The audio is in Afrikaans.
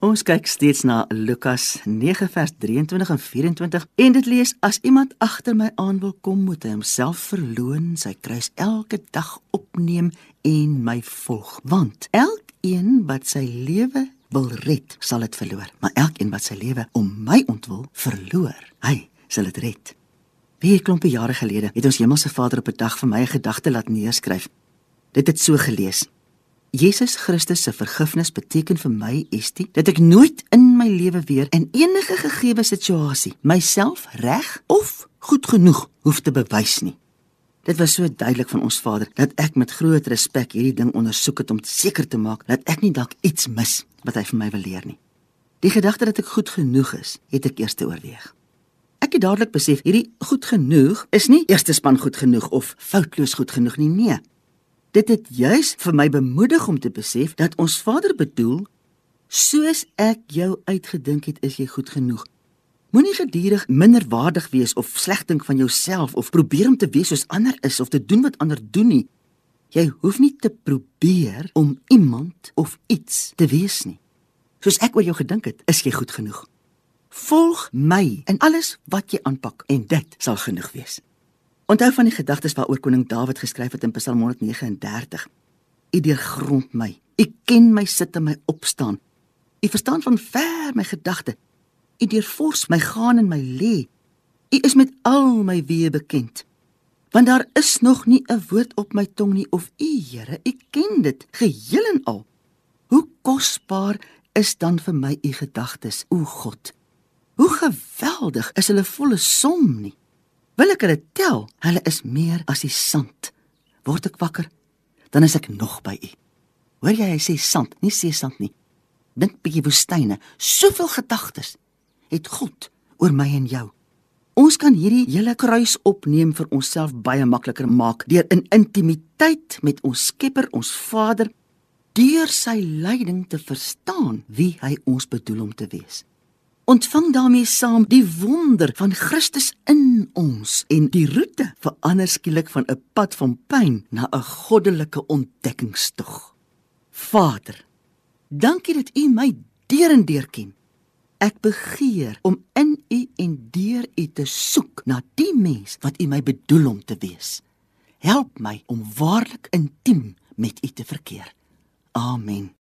Ons kyk steeds na Lukas 9 vers 23 en 24 en dit lees as iemand agter my aan wil kom moet hy homself verloon, sy kruis elke dag opneem en my volg. Want elkeen wat sy lewe wil red, sal dit verloor, maar elkeen wat sy lewe om my ontwil verloor, hy sal dit red. Wie 'n klompie jare gelede het ons Hemelse Vader op 'n dag vir my 'n gedagte laat neerskryf. Dit het so gelees: Jesus Christus se vergifnis beteken vir my, Estie, dat ek nooit in my lewe weer in enige gegeewe situasie myself reg of goed genoeg hoef te bewys nie. Dit was so duidelik van ons Vader dat ek met groot respek hierdie ding ondersoek het om seker te maak dat ek nie dalk iets mis wat hy vir my wil leer nie. Die gedagte dat ek goed genoeg is, het ek eers te oorweeg. Ek het dadelik besef hierdie goed genoeg is nie eerste span goed genoeg of foutloos goed genoeg nie. Nee, Dit het juis vir my bemoedig om te besef dat ons Vader bedoel soos ek jou uitgedink het, is jy goed genoeg. Moenie gedurig minderwaardig wees of sleg dink van jouself of probeer om te wees soos ander is of te doen wat ander doen nie. Jy hoef nie te probeer om iemand of iets te wees nie. Soos ek oor jou gedink het, is jy goed genoeg. Volg my in alles wat jy aanpak en dit sal genoeg wees. Onthou van die gedagtes waaroor koning Dawid geskryf het in Psalm 139. U deurgrond my. U ken my sit en my opstaan. U verstaan van ver my gedagte. U deurvors my gaan en my lê. U is met al my weë bekend. Want daar is nog nie 'n woord op my tong nie of u Here, u ken dit geheel en al. Hoe kosbaar is dan vir my u gedagtes, o God. Hoe geweldig is hulle volle som nie. Wil ek hulle tel? Hulle is meer as die sand. Word ek wakker, dan is ek nog by U. Hoor jy hy sê sand, nie see sand nie. Dink bietjie woestyne, soveel gedagtes het God oor my en jou. Ons kan hierdie hele kruis opneem vir onsself baie makliker maak deur in intimiteit met ons Skepper, ons Vader, deur sy leiding te verstaan wie hy ons bedoel om te wees ontvang daarmee saam die wonder van Christus in ons en die roete verander skielik van 'n pad van pyn na 'n goddelike ontdekkingstog. Vader, dankie dat U my deur en deur ken. Ek begeer om in U en deur U te soek na die mens wat U my bedoel om te wees. Help my om waarlik intiem met U te verkeer. Amen.